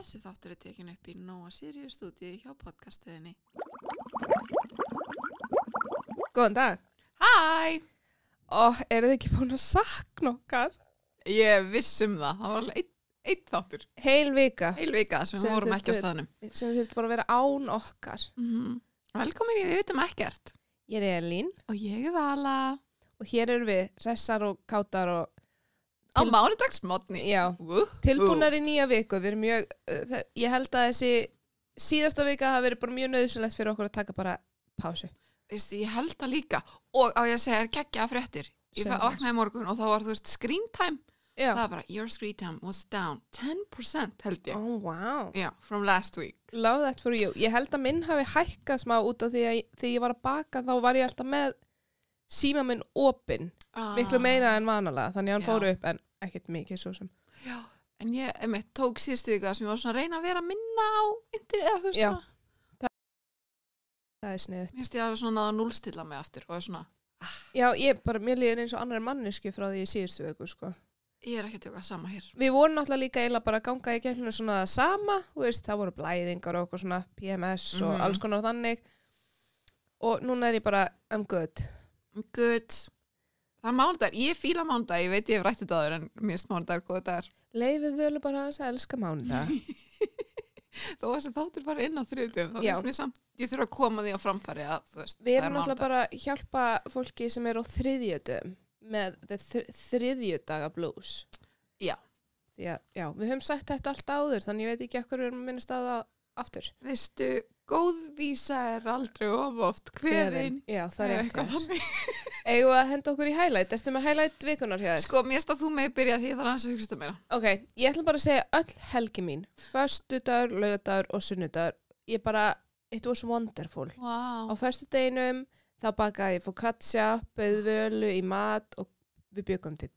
Þessi þáttur er tekin upp í Nóa Sirius stúdíu hjá podcastiðinni. Góðan dag. Hæ! Ó, eru þið ekki búin að sakna okkar? Ég vissum það. Það var alveg einn ein þáttur. Heil vika Heil vika sem við vorum ekki á staðnum. sem þurft bara að vera án okkar. Mm Velkomin í Við vitum ekkert. Ég er Elín Og ég er Vala. og hér eru við hressar og kátar og Á mánudagsmotni. já, tilbúnar í nýja viku. Mjög, uh, ég held að þessi síðasta vika hafi verið mjög nöðsynlegt fyrir okkur að taka bara pásu. Veistu, ég held það líka. Og á ég að segja er geggja fréttir. Ég fæ- vaknaði morgun og þá var þú veist screen time. Já. Það var bara, your screen time was down 10% held ég. Oh, wow. Já, from last week. Love that for you. Ég held að minn hafi hækkað smá út af því að þegar ég var að baka þá var ég alltaf með síma minn opinn. Miklu meira en vanalega. Þannig að hann Já. fór upp en ekkert mikið svo sem. Já, en ég, emitt, tók síðustu vika sem ég var svona að reyna að vera minna á internet eða þú svona. Það er sniðið. Mér ég að hafa svona náða að núlstilla mig aftur og er svona, Já, ég bara, mér líður eins og annar manneski frá því í síðustu vöku, sko. ég er ekki að tjóka sama hér. Við vorum náttúrulega líka eiginlega bara að ganga í gegnum svona það sama, þú veist, það voru blæðingar og okkur svona PMS og Mhm. alls konar þannig. Og núna er ég bara, I'm good. Good. Það er mánudagur, ég fíla mánudag, ég veit ég hef rætt þetta aður en mér finnst mánudagur góða dagar. Leifið völu bara að elska mánudag. Þó að þessi þáttur bara inn á þriðutum, þá Já. finnst mér samt, ég þurfa að koma því á framfæri að, þú veist, Við það erum er mánudagur. bara að hjálpa fólki sem er á þriðjötum með þriðjödaga blues. Já. Að, já, við höfum sagt þetta allt áður, þannig ég veit ekki ekkur við erum að minnast að það aftur. Veistu, góð vísa er aldrei of oft kveðin. Já, það er eitthvað að henda okkur í highlight? Erstu með highlight vikunar hjá þér? Sko, mér finnst að þú með byrja því það er aðeins að hugsa þetta meira. Ok, ég ætla bara að segja öll helgi mín. Föstudagur, laugardagur og sunnudagur. Ég bara, it was wonderful. Á Vá. föstudeginum þá bakaði ég focaccia, bauðvölu í mat og við byggum til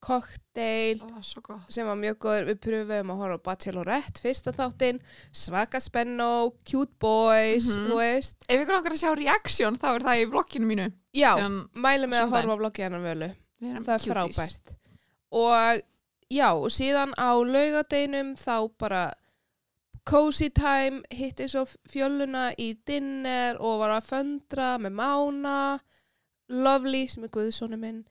kokteil gott. sem var mjög góður. Við pröfum að horfa á Bachelorette fyrsta þáttinn, svaka spenno, cute boys, Mhm. þú veist. Ef ykkur langar að sjá reaksjón þá er það í blokkinu mínu. Já, Síðan mælum með að horfa á vloggi hennar völu. við það er cuties. frábært og já, síðan á laugadeinum þá bara cozy time, hitti svo fjölluna í dinner og var að föndra með Mána Lovely sem er guðsónu minn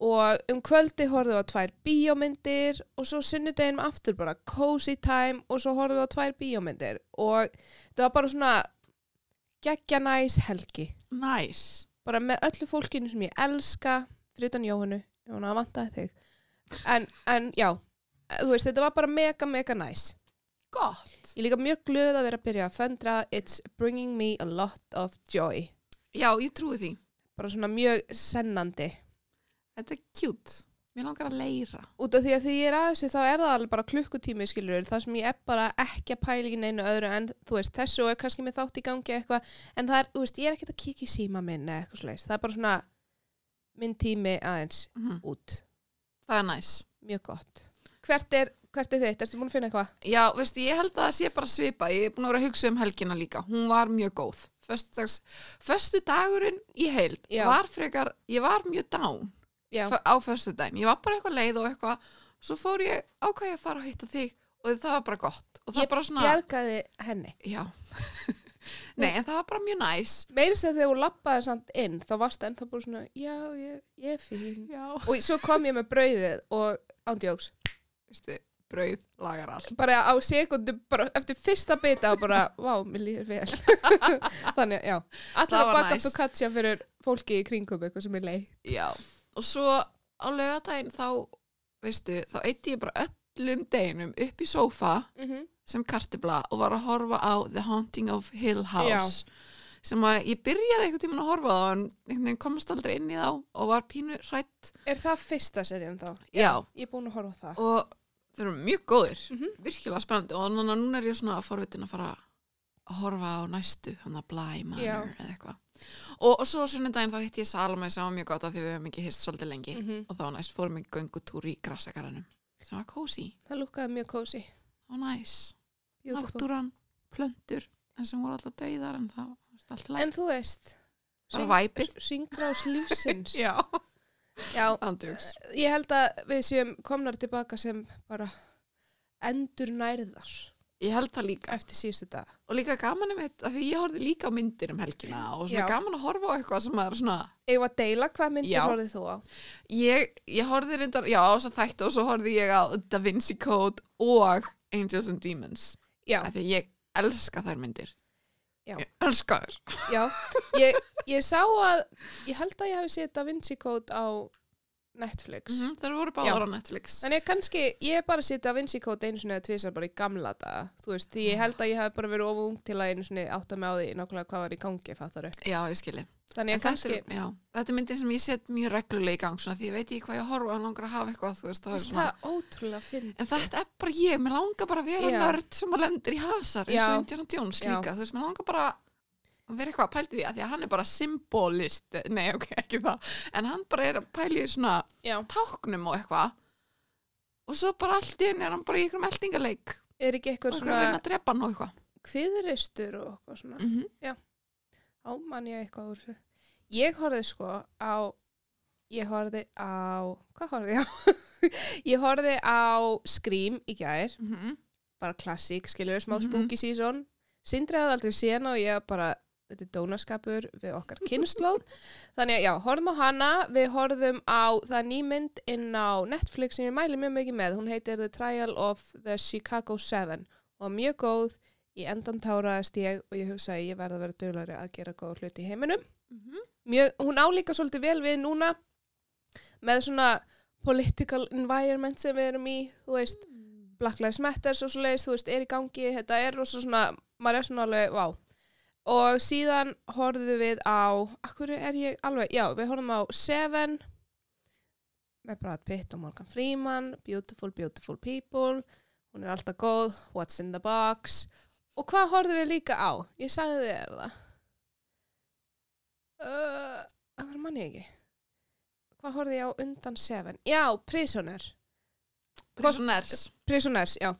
og um kvöldi horfðu á tvær bíómyndir og svo sunnudeginum aftur bara cozy time og svo horfðu á tvær bíómyndir. Og það var bara svona geggja næs helgi. Nice. bara með öllu fólkinu sem ég elska fyrir utan Jóhannu, Jóhanna vantaði þig. En, en já veist, þetta var bara mega, mega næs. Gott. ég líka mjög glöð að vera að byrja að föndra. It's bringing me a lot of joy. Já, ég trúi því. bara svona mjög sennandi Þetta er cute. Mér langar að leira. út af því að því ég er að þessu þá er það alveg bara klukkutími skilur það sem ég er bara ekki að pæla í neinu öðru en þú veist, þessu er kannski með þátt í gangi eitthvað, en það er, þú veist, ég er ekkert að kíkja í síma minn eða eitthvað slags, það er bara svona minn tími aðeins Mhm. út Það er næs. mjög gott hvert er, hvert er þitt, ertu búin að finna eitthvað? Já, veistu, ég held að það sé bara svipa. Ég er búin að vera að hugsa um helgina líka. Hún var mjög góð. Föstudags, föstu dagurinn í heild var frekar, ég var mjög down Á föstudaginn. Ég var bara eitthvað leið og eitthvað. Svo fór ég ákvæði að fara og hitta þig og það var bara gott. Og það Ég bara svona, bjargaði henni já. Nei, en það var bara mjög næs. meiri sér þegar þú lappaði samt inn þá varst ennþá bara svona, já, ég, ég er fín Já. og svo kom ég með brauðið og ándjóks brauð lagar allt. bara á sekundu, bara eftir fyrsta bita og bara, vá, mér líður vel þannig, já Það baka næs. focaccia fyrir fólki í kringum eitthvað sem er leið Já, og svo á laugardaginn þá, veistu, þá eitti ég bara öllum deginum upp í sófa mm -hmm. sem kartibla og var að horfa á The Haunting of Hill House sem að ég byrjaði einhvern tímann að horfa á en komast aldrei inn í þá og var pínu hrætt er það fyrsta serían þá? Já. ég er búin að horfa á það og þeir eru mjög góðir, Mhm. virkilega spennandi og núna, núna er ég svona að forvitin að fara að horfa á næstu, hann að Bly Manor Já. eða eitthvað og, og svo sunnudaginn þá hitti ég Salome sem var mjög gott af því við hefum ekki hýrst svolítið lengi. Mhm. og þá næst fórum við göngutúr í grassakaranum sem var kósi, það lúkaði mjög það var næs. Náttúran, plöntur en sem voru alltaf dauðar en það var allt í lagi. en þú veist ringrás lífsins. Já, já, ég held að við séum komnar tilbaka sem bara endur nærðar Ég held það líka. eftir síðustu dag. Og líka gaman um þetta, því ég horfði líka á myndir um helgina og svona Já. gaman að horfa á eitthvað sem er svona, Eða að deila hvað myndir Já. horfið þú á? ég, ég horfði reyndar, já, þess að þætti og svo horfði ég á Da Vinci Code og Angels and Demons. Já, því ég elska þær myndir. Já. Ég elska þær. já. Ég, ég sá að, ég held að ég hafi séð Da Vinci Code á Netflix. Mm Þær voru báðar á Netflix. Þannig að kannski, ég hef bara séð Da Vinci Code einu sinni eða tvisar bara í gamla daga. Þú veist, því ég held að ég hafi bara verið of ung til að einu sinni átta mig á því nákvæmlega hvað var í gangi, fattar Já, ég skilji. Þannig að kannski, þetta, er, þetta er myndin sem ég set mjög reglulega í gang svona, því ég veit ekki hvað ég horfa og langar að hafa eitthvað þú veist, það er svona, það ótrúlega fynd. en þetta er bara ég, mér langar bara að vera nörd sem að lendir í hasar eins og Indiana Jones líka, þú veist, mér langar bara að vera eitthvað að pælti því að því að hann er bara symbolist, nei ok, ekki það en hann bara er að pæli í svona Já, táknum og eitthvað og svo bara allt í henni er hann bara í einhverjum eldingaleik er ekki og eitthvað eitthvað að reyna svona að drepa hann og eitthvað kviðristur og eitthvað svona. mm -hmm. Á mann ég eitthvað úr þessu. Ég horfði sko á, ég horfði á, hvað horfði ég á? ég horfði á Scream í gær, bara klassík, skiljur, smá Mhm. spooky season. Sindri hafði aldrei séð hana og ég bara, þetta er dónaskapur við okkar kynnslóð. Þannig að já, horfðum á hana, við horfðum á það er ný mynd inn á Netflix sem ég mæli mjög mikið með. Hún heitir The Trial of the Chicago Seven og var mjög góð. Í endan táraðist ég og ég hugsaði ég verði að vera dölari að gera góð hluti í heiminum. Mjög, hún álíka svolítið vel við núna með svona political environment sem við erum í, þú veist, Black Lives Matter og svo leiðist, þú veist, er í gangi, þetta er rosa svona, maður er svona alveg, vá. Og síðan horfðum við á, akkur er ég alveg, já, við horfðum á Seven með Brad Pitt og Morgan Freeman, Beautiful, Beautiful People, hún er alltaf góð, What's in the Box og hvað horfðum við líka á? Ég sagði þér það. Uh, akkur mann ég ekki. Hvað horfði ég á undan Seven? Já, Prisoner. Prisoners Prisoners, já.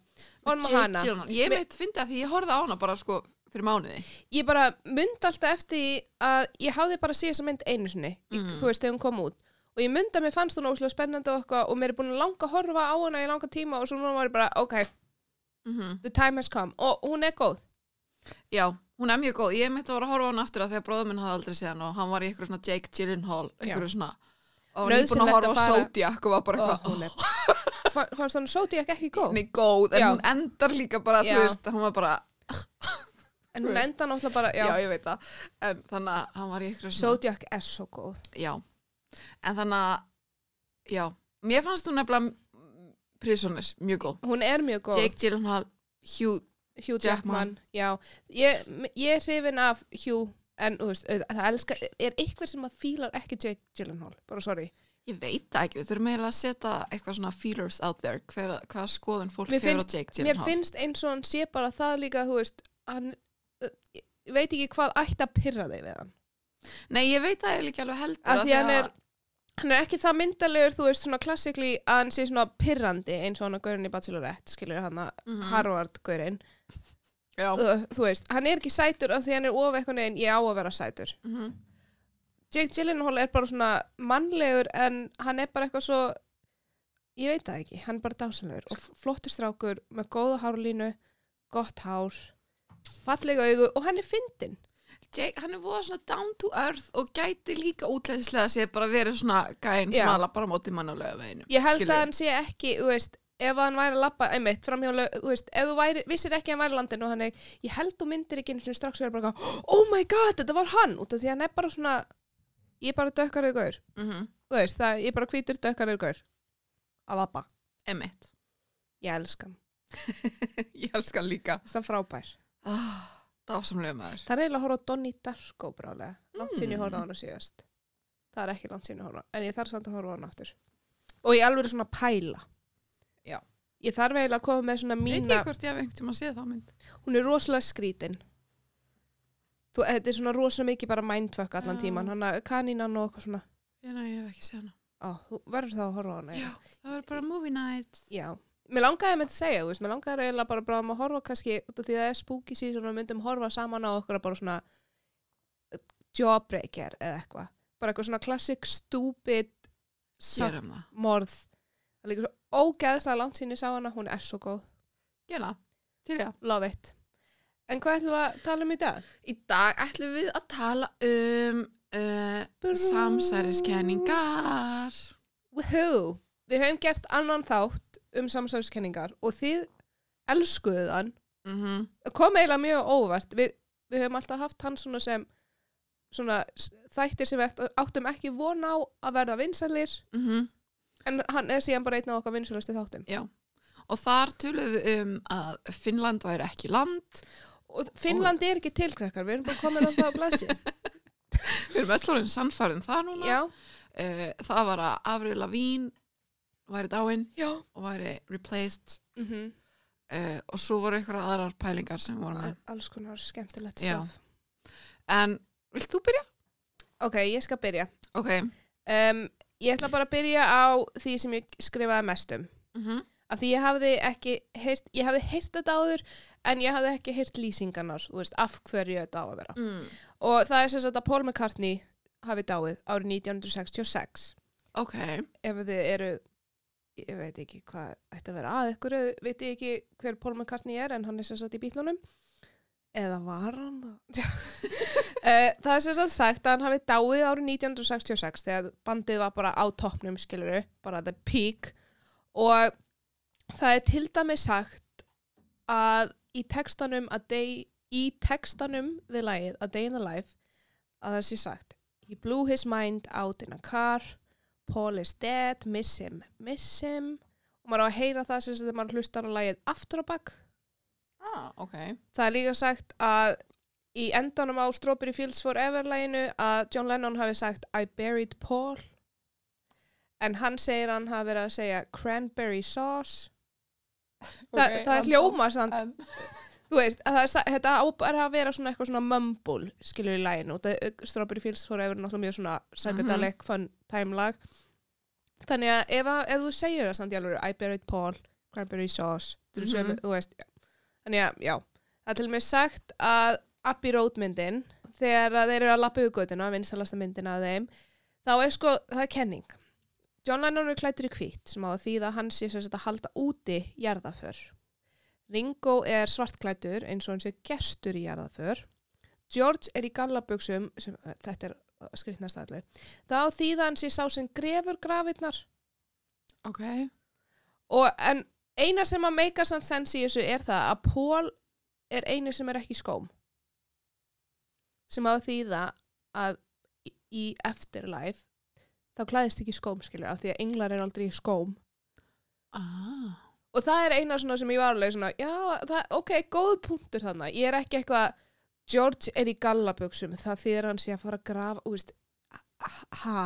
Ég veit, fyndi að því ég horfði á hana bara sko fyrir mánuði Ég bara myndi alltaf eftir að ég hafði bara séð þessa mynd einu sinni, mm. Þú veist, þegar hún kom út. Og ég myndi að mér fannst hún óslega spennandi og og mér er búin að langa að horfa á hana í langa tíma og svo núna var ég bara, ok, mm the time has come. Og hún er góð. Já, hún er mjög góð. Ég mitt að vera að horfa á hann aftur að því að bróður minn hafði aldrei séð hann og hann var í eitthvað svona Jake Gyllenhaal, eitthvað svona og hann er búin að horfa á Zodiac og var bara eitthvað Fa- fannst hann Zodiac ekki góð? Nei, góð, en Já. hún endar líka bara, þú veist, hún var bara En hún enda náttúrulega bara, já. já, ég veit það en þannig að hann var í eitthvað svona Zodiac er svo góð. Já, en þannig að já, mér fannst hún nefnilega Prisoners, mjög góð Hún er mjög góð. Jake Gyllenhaal, Hugh Hugh Jackman. Jackman, já. Ég, ég er hrifin af Hugh, en þú veist, það elskar, er eitthvað sem að fílar ekki Jake Gyllenhaal, bara sorry. Ég veit það ekki, við þurfum eiginlega að setja eitthvað svona feelers out there, hver, hvað skoðun fólk Mér hefur á Jake Mér Gyllenhaal. finnst eins og hann sé bara það líka, þú veist, hann, veit ekki hvað ætti að pyrra þig við hann. Nei, ég veit það ekki alveg heldur. Af því hann er, hann er ekki það myndalegur, þú veist, svona klassikli að hann sé svona pyrrandi eins og hann að gaurin í Bachelorette, skilur hann að Mhm. Harvard-gaurin. Já. Uh, þú veist, hann er ekki sætur af því hann er of eitthvað neginn, ég á að vera sætur. Mhm. Jake Gyllenhaal er bara svona mannlegur en hann er bara eitthvað svo ég veit það ekki, hann er bara dásanlegur og flottur strákur með góða hárlínu gott hár fallega augu og hann er fyndin Jake, hann er voða svona down to earth og gæti líka útlæðislega að sé bara verið svona gæinn Já. sem að lappa á móti mannulega veginu. ég held að hann sé ekki, þú veist ef hann væri að lappa, einmitt, framhjólu þú veist, ef þú væri, vissir ekki að hann væri í landinu og hann er, ég held þú myndir ekki einu sinni strax vera bara, eitthvað, oh my god, þetta var hann út af því að hann er bara svona ég er bara dökkar augur, Mm -hmm. þú veist, það, ég er bara hvítur dökkar augur að lappa, Emmett. ég elska hann ég elska hann líka. það er frábær Ah, dásamlega maður. Það er eiginlega að horfa á Donnie Darko brálega. Langt sín ég Mm. horfa á hana síðast. Það er ekki langt sín ég horfa á hana. En ég þarf samt að horfa á hana aftur. Og ég alveg er svona að pæla. Já. Ég þarf eiginlega að koma með svona Veit mína... ég hvort ég hef einhvern tíma að sé það mynd. Hún er rosalega skrítin. Þú, þetta er svona rosalega mikið bara mindfuck allan Já. tíman. Hann að kanínan og eitthvað svona. Ég, nei, ég hef ekki séð hana. Á, þú verður þá að horfa á hana. Já, það var bara movie night. Já. Mér langaði með að segja, þú veist, mér langaði eiginlega bara, bara að horfa kannski, út af því að það er spooky season og myndum horfa saman á okkur bara svona jawbreaker eða eitthvað. Bara eitthvað svona classic stupid Gerum það. morð. Það líka svo ógeðslega langt sín ég sá hana, hún er svo góð. Það. til já. love it. En hvað ætlum við að tala um í dag? Í dag ætlum við að tala um uh, samsæriskenningar. Woohoo! Við höfum gert annan þátt um samsæðiskenningar og þið elskuðu þann. Mm -hmm. Kom eiginlega mjög óvart. Við, við höfum alltaf haft hann svona sem svona þættir sem við áttum ekki von á að verða vinsælir mhm. en hann er síðan bara einn af okkar vinsælustu þáttum. Já. Og þar tölum við um að Finnland væri ekki land. Og Finnland er ekki tilkrekkar, við erum bara komin á það að blæsi. Við erum öll orðin sannfærið það núna. Já, Uh, það var að Avril Lavín væri dáin já. og væri replaced Mm uh, og svo voru einhverja aðrar pælingar sem voru með. Alls konar skemmtilegt Já. stof. En vilt þú byrja? Ok, ég skal byrja. Ok. Um, ég ætla bara að byrja á því sem ég skrifaði mest um. Mm -hmm. Af því ég hafði ekki heyrt, ég hafði heyrt þetta áður en ég hafði ekki heyrt lýsingarnar, veist, af hverju þetta á að vera. mm. Og það er sem sagt að Paul McCartney hafi dáið árið 1966. Ok. Ef þið eru, ég veit ekki hvað ætti að vera að ykkur, veit ég ekki hver Paul McCartney er en hann er sem sagt í bílunum. Eða var hann það? Eh, er sem sagt að hann hafi dáið árið 1966 þegar bandið var bara á toppnum, skiluru, bara the peak og það er til dæmi sagt að í textanum að day, í textanum við lagið A Day in the Life að það sé sagt He blew his mind out in a car Paul is dead, miss him, miss him. Og maður á að heyra það sem þegar maður hlustar á lagið aftur á bak. Ah, ok. Það er líka sagt að í endanum á Strawberry Fields Forever læginu að John Lennon hafi sagt I buried Paul. En hann segir hann hafi verið að segja cranberry sauce. Þa, Ok, það er hljóma samt, En, þú veist, þetta á bara að vera svona eitthvað svona mumble skilur í læginu Strawberry Fields Forever er náttúrulega mjög svona psychedelic fun time lag þannig að ef, að, ef þú segir það samt í alveg I buried Paul, cranberry sauce mm Mhm. þú veist, já. þannig að já, það er til og með sagt að Abbey Road myndin þegar þeir eru að lappa götuna, vinsalasta myndin að þeim þá er sko, það er kenning. John Lennon er klættur í hvít sem á að þýða að hann sé að halda úti jarðaför Ringo er svartklættur eins og hann sé gestur í jarðaför George er í gallabuxum sem, þetta er skrifnast allir þá þýða hann sé sá sem grefur grafirnar. Ok. og en eina sem að meika samt sens í þessu er það að Paul er einu sem er ekki í skóm. Sem á þýða að í, í eftirlife þá klæðist ekki í skóm skilja af því að englar er aldrei í skóm. Ah. Og það er eina svona sem ég var alveg svona já, það, ok, góð punktur þarna ég er ekki eitthvað George er í gallabuxum það þýðir hann sé að fara að grafa þú veist, ha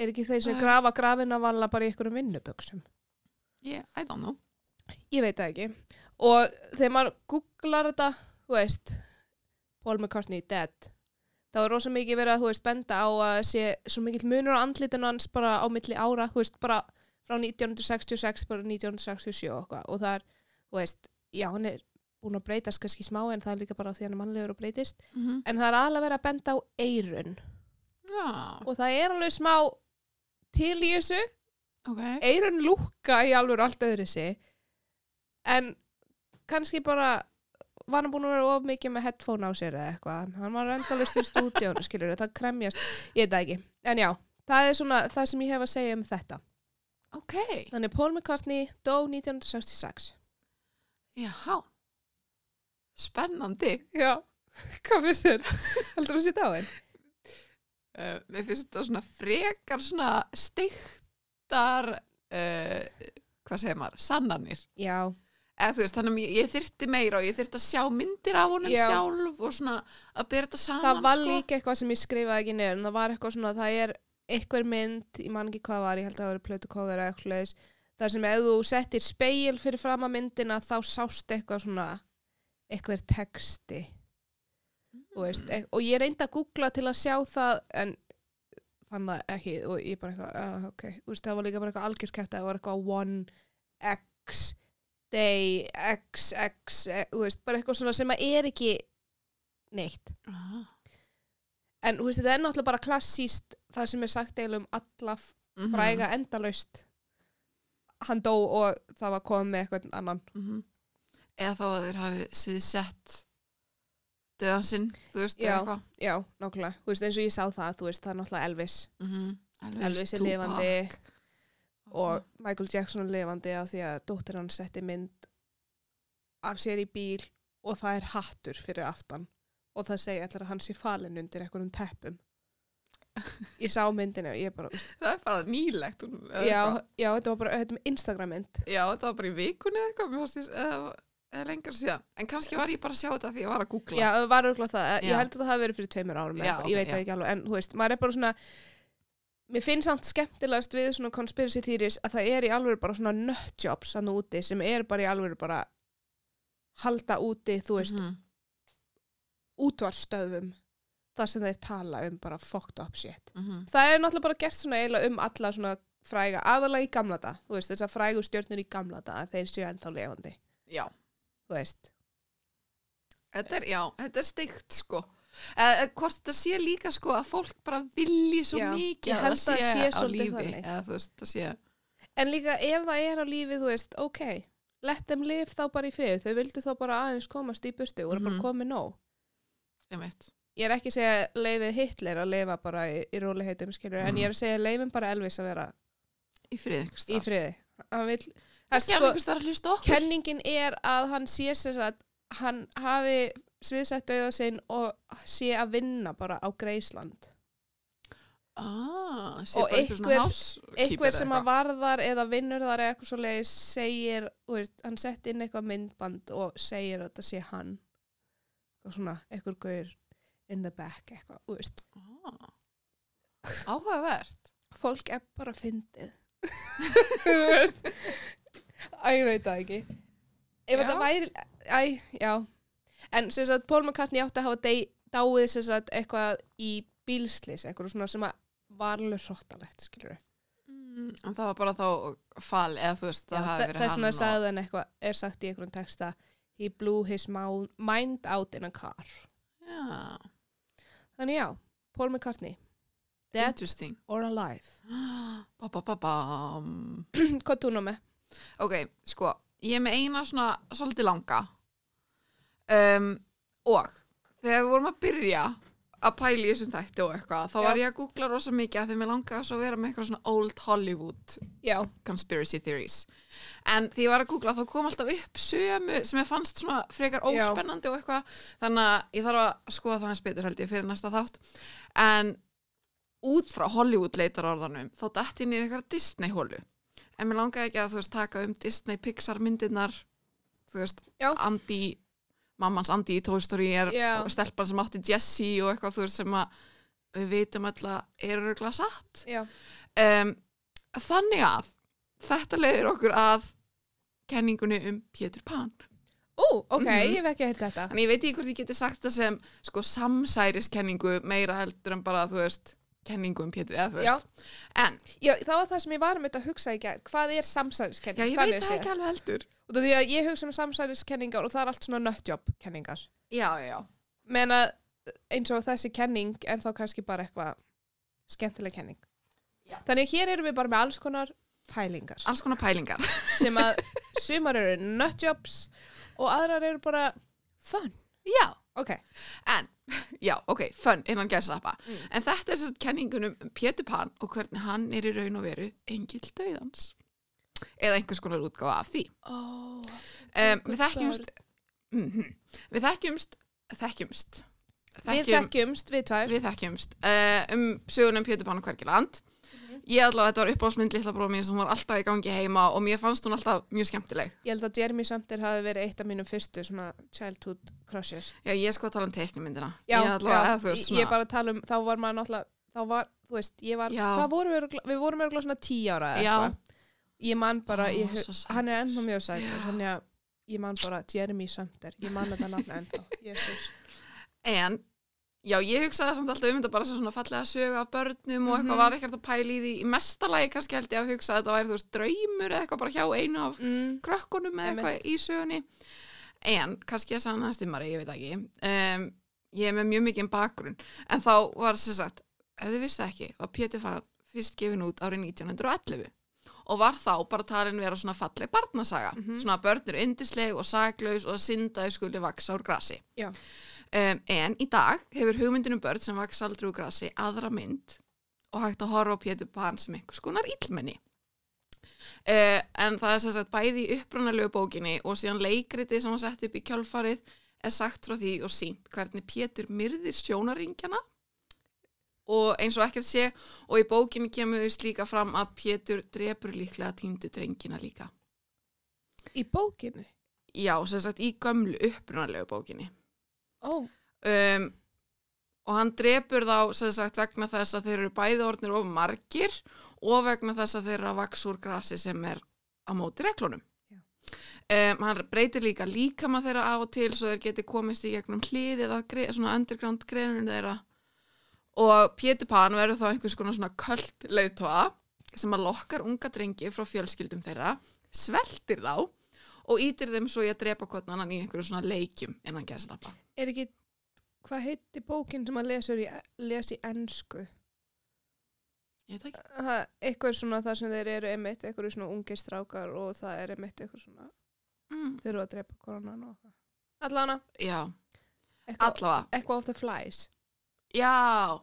er ekki þeir sem Ah. grafa grafina valla bara í einhverjum vinnubuxum Yeah, I don't know. Ég veit það ekki. Og þegar maður googlar þetta, þú veist, Paul McCartney dead, þá er rosa mikið verið að, þú veist, benda á að sé svo mikill munur á andlitinu hans bara á milli ára, þú veist, bara frá 1966, bara 1967 og eitthvað. Og það er, þú veist, já, hann er búin að breytast kannski smá en það er líka bara því hann er mannlegur og breytist. Mm En það er aðlega verið að benda á eirun. Já, Og það er alveg smá til í þessu, ok. eirun lúkka í alveg allt öðru sig en kannski bara var hann búin að vera of mikið með headphone á sér eða eitthvað, hann var endalist í stúdíónu skilur, það kremjast, ég veit það ekki en já, það er svona það sem ég hef að segja um þetta Ok. þannig Paul McCartney dó 1966 Já. Spennandi. já, hvað finnst þér? heldur þú að sitja á henn? Uh, mér finnst þetta svona frekar svona steiktar, uh, hvað segir maður, sannanir. já, Eða þú veist, þannig að ég, þyrfti meira og ég þyrfti að sjá myndir af honum Já. sjálf og svona að byrja þetta saman, það var sko. líka eitthvað sem ég skrifaði ekki en það var eitthvað svona, það er eitthvað mynd, ég man ekki hvað var, ég held að það var plötu cover eða eitthvað leiðis, þar sem ef þú settir speil fyrir fram að myndina þá sást eitthvað svona eitthvað texti þú veist, Mm. e og ég reyndi að googla til að sjá það en fann það ekki og ég bara eitthvað, uh, ok, veist, það var líka bara eitthvað algjörskæft það var eitthvað one x day, x, x e, veist, bara eitthvað svona sem að er ekki neitt Ah. En þú veist, þetta er náttúrulega bara klassíst það sem er sagt eiginlega um alla Mhm. fræga endalaust. Hann dó og það var komið með eitthvað annan. Mhm. eða þá að þeir hafi síði sett döðan sinn, þú veist, Já. Já, nákvæmlega. Þú veist, eins og ég sá það, þú veist, það er náttúrulega Elvis. mm Elvis er lifandi og Michael Jackson er lifandi af því að dóttir hann setti mynd af sér í bíl og það er hattur fyrir aftan og það segja allir að hann sé falin undir einhverjum teppum. Ég sá myndinu og ég bara, það er bara nýlegt hún, já, já, þetta var bara, þetta Instagram mynd. já, þetta var bara í vikunni eitthvað eða, eða lengra síðan en kannski var ég bara að sjá þetta því ég var að googla Já, það var auðvitað það. Já. Ég held að það hafi verið fyrir tveimur árum, Já, eitthvað, ok, ég veit það ekki alveg, en þú veist, maður er bara svona, mér finnst samt skemmtilegast við svona conspiracy theories að það er í alveg bara svona nutjobs hann úti sem er bara í alveg bara halda úti, þú veist, Mhm. Útvarstöðum þar sem þeir tala um bara fucked up shit. Mhm. Það er náttúrulega bara gert svona eiginlega um alla svona fræga, aðalega í gamla dag, þú veist, þessar frægu stjörnur í gamla dag, að þeir séu ennþá lefandi, já, þú veist. þetta er, já, þetta er steikt sko eða hvort þetta sé líka sko að fólk bara vilji svo Já, mikið að það að sé, sé á lífi eða veist, sé En líka ef það er á lífi, þú veist, ok, let them live þá bara í frið, þau vildu þá bara aðeins komast í burtu og eru Mhm. bara komið nóg. Einmitt. Ég er ekki að segja leifið Hitler að lifa bara í, í róliheitum, skilur, en Mhm. ég er að segja leifin bara Elvis að vera í frið einhvers í friði. Vill, það sko, kenningin er að hann sé sér að hann hafi sviðsett dauða sinn og sé að vinna bara á Greisland. ah, Og einhver einhver- sem að varðar eða vinnur þar eða eitthvað svo leiðis segir, hann sett inn eitthvað myndband og segir að þetta sé hann. Og svona, eitthvað guður in the back eitthvað, þú veist. ah. áhugavert Fólk er bara fyndið. Þú veist. Æ, ég veit það ekki. Ef Já. þetta væri, æ, já. En sem sagt, Paul McCartney átti að hafa dei, dáið sem sagt eitthvað í bílslis, eitthvað svona sem að var alveg hróttalegt, skilur við. mm, en það var bara þá fall eða þú veist, það hafi verið hann vegna og- sagði hann eitthvað, er sagt í einhverjum texta, he blew his mind out in a car. já, Þannig já, Paul McCartney, dead interesting or alive. ba, ba, ba, bam. Hvað nú með? ok, sko ég er með eina svona svolítið langa um, og þegar við vorum að byrja að pæla í þessum þætti og eitthvað þá Já. var ég að googla rosa mikið að þeim ég langaði svo að vera með eitthvað svona old Hollywood Já, conspiracy theories en því ég var að googla þá kom alltaf upp sömu sem ég fannst svona frekar Já. óspennandi og eitthvað þannig að ég þarf að skoða það hans betur held ég fyrir næsta þátt en út frá Hollywood leitar orðanum þá dætti ég niður eitthvað Disney hólu en mér langaði ekki að þú veist taka um Disney Pixar myndirnar þú veist Já. Andy mammans Andy í Toy Story er Já. stelpan sem átti Jessie og eitthvað þú veist sem að við vitum alltaf er örgulega satt já, um, þannig að þetta leiðir okkur að kenningunni um Pétur Pan Ú, ok, Mhm. ég hef ekki heilt þetta. þannig ég veit ekki hvort ég geti sagt það sem sko samsæriskenningu meira heldur en bara þú veist kenningu um Pétur eða þú veist en Já, það var það sem ég var um þetta að hugsa í gær. Hvað er samsæriskenning? já ég veit það ekki alveg heldur Og því að ég hugsa um samsæriskenningar og það er allt svona nutjob-kenningar. já já já Menn að eins og þessi kenning er þá kannski bara eitthvað skemmtileg kenning. Já. Þannig hér erum við bara með alls konar pælingar alls konar pælingar sem að sumar eru nutjobs og aðrar eru bara fun. já Ok, en já ok fun innan gæslappa Mm. en þetta er sérst kenningunum um Pétur Pan og hvernig hann er í raun og veru engill döðans eða einhvers konar útgáfa af því. Oh, um, við þekkjumst mm við þekkjumst þekkjumst. Við þekkjumst, við tvær. við þekkjumst uh, um sögunum Pétur Pan og Hverkiland ég allavega, þetta var uppáhaldsmynd litla bróða mín sem var alltaf í gangi heima og mér fannst hún alltaf mjög skemmtileg Ég held að Jeremy Sumter hafi verið eitt af mínum fyrstu svona childhood crushes. já, ég er sko að tala um teiknumyndina Já, ég, allavega, já, veist, ég, er bara tala um, þá var maður náttúrulega, þá var, þú veist, ég var, Já. hvað vorum við, við vorum örgulega svona tí ára eða eitthvað. Ég man bara, ég, hann er ennþá mjög Já. þannig að ég man bara Jeremy Sumter, ég man þetta nafna ennþá. Jesus. en já, ég hugsaði samt alltaf um þetta bara sem svona fallega sögu af börnum og eitthvað Mhm. var ekkert að pæla í því í mestalagi kannski held ég að hugsa að þetta væri þú veist draumur eða eitthvað bara hjá einu af Mm, krökkunum eða eitthvað í sögunni en kannski að sanna stimmari, ég veit ekki um, ég er með mjög mikið bakgrunn en þá var sem sagt ef þið vissi það ekki, var Pétur Fan fyrst gefin út árið 1911 og var þá bara talin vera svona falleg barnasaga. Mhm. Svona börn eru yndisleg og saglaus og syndaði skuli. Já. Um, en í dag hefur hugmyndin um börn sem vaksa aldrei úr grasi aðra mynd og hægt að horfa á Pétur Pan sem einhvers konar illmenni. Uh, en það er sem sagt bæði í upprannalegu bókinni og síðan leikriti sem var sett upp í kjálfarið er sagt frá því og sínt hvernig Pétur myrðir sjónaringjana og eins og ekkert sé og í bókinni kemur þau líka fram að Pétur drepur líklega týndu drengina líka. Í bókinni? Já, sem sagt í gömlu upprannalegu bókinni. Ó, um, og hann drepur þá sagt vegna þess að þeir eru bæði orðnir of margir og vegna þess að þeir eru að vaks úr grasi sem er á móti reglunum. Um, hann breytir líka líkama þeirra af og til svo þeir geti komist í gegnum hliðið að gre, svona underground greinunum þeirra. Og Pétur Pan verður þá einhvers konar svona köld leiðtóa sem að lokkar unga drengi frá fjölskyldum þeirra sveltir þá og ítir þeim svo í að drepa hvort annan í einhverju svona leikjum innan gerðslappa er ekki, hvað heiti bókin sem að lesur í, les í ennsku? Ég veit ekki. Það, eitthvað svona það sem þeir eru einmitt, eitthvað svona ungir strákar og það er einmitt eitthvað svona, Mm. þeir eru að drepa koronan og eitthvað. Allana, Já, eitthvað, allavega. eitthvað of the flies. Já,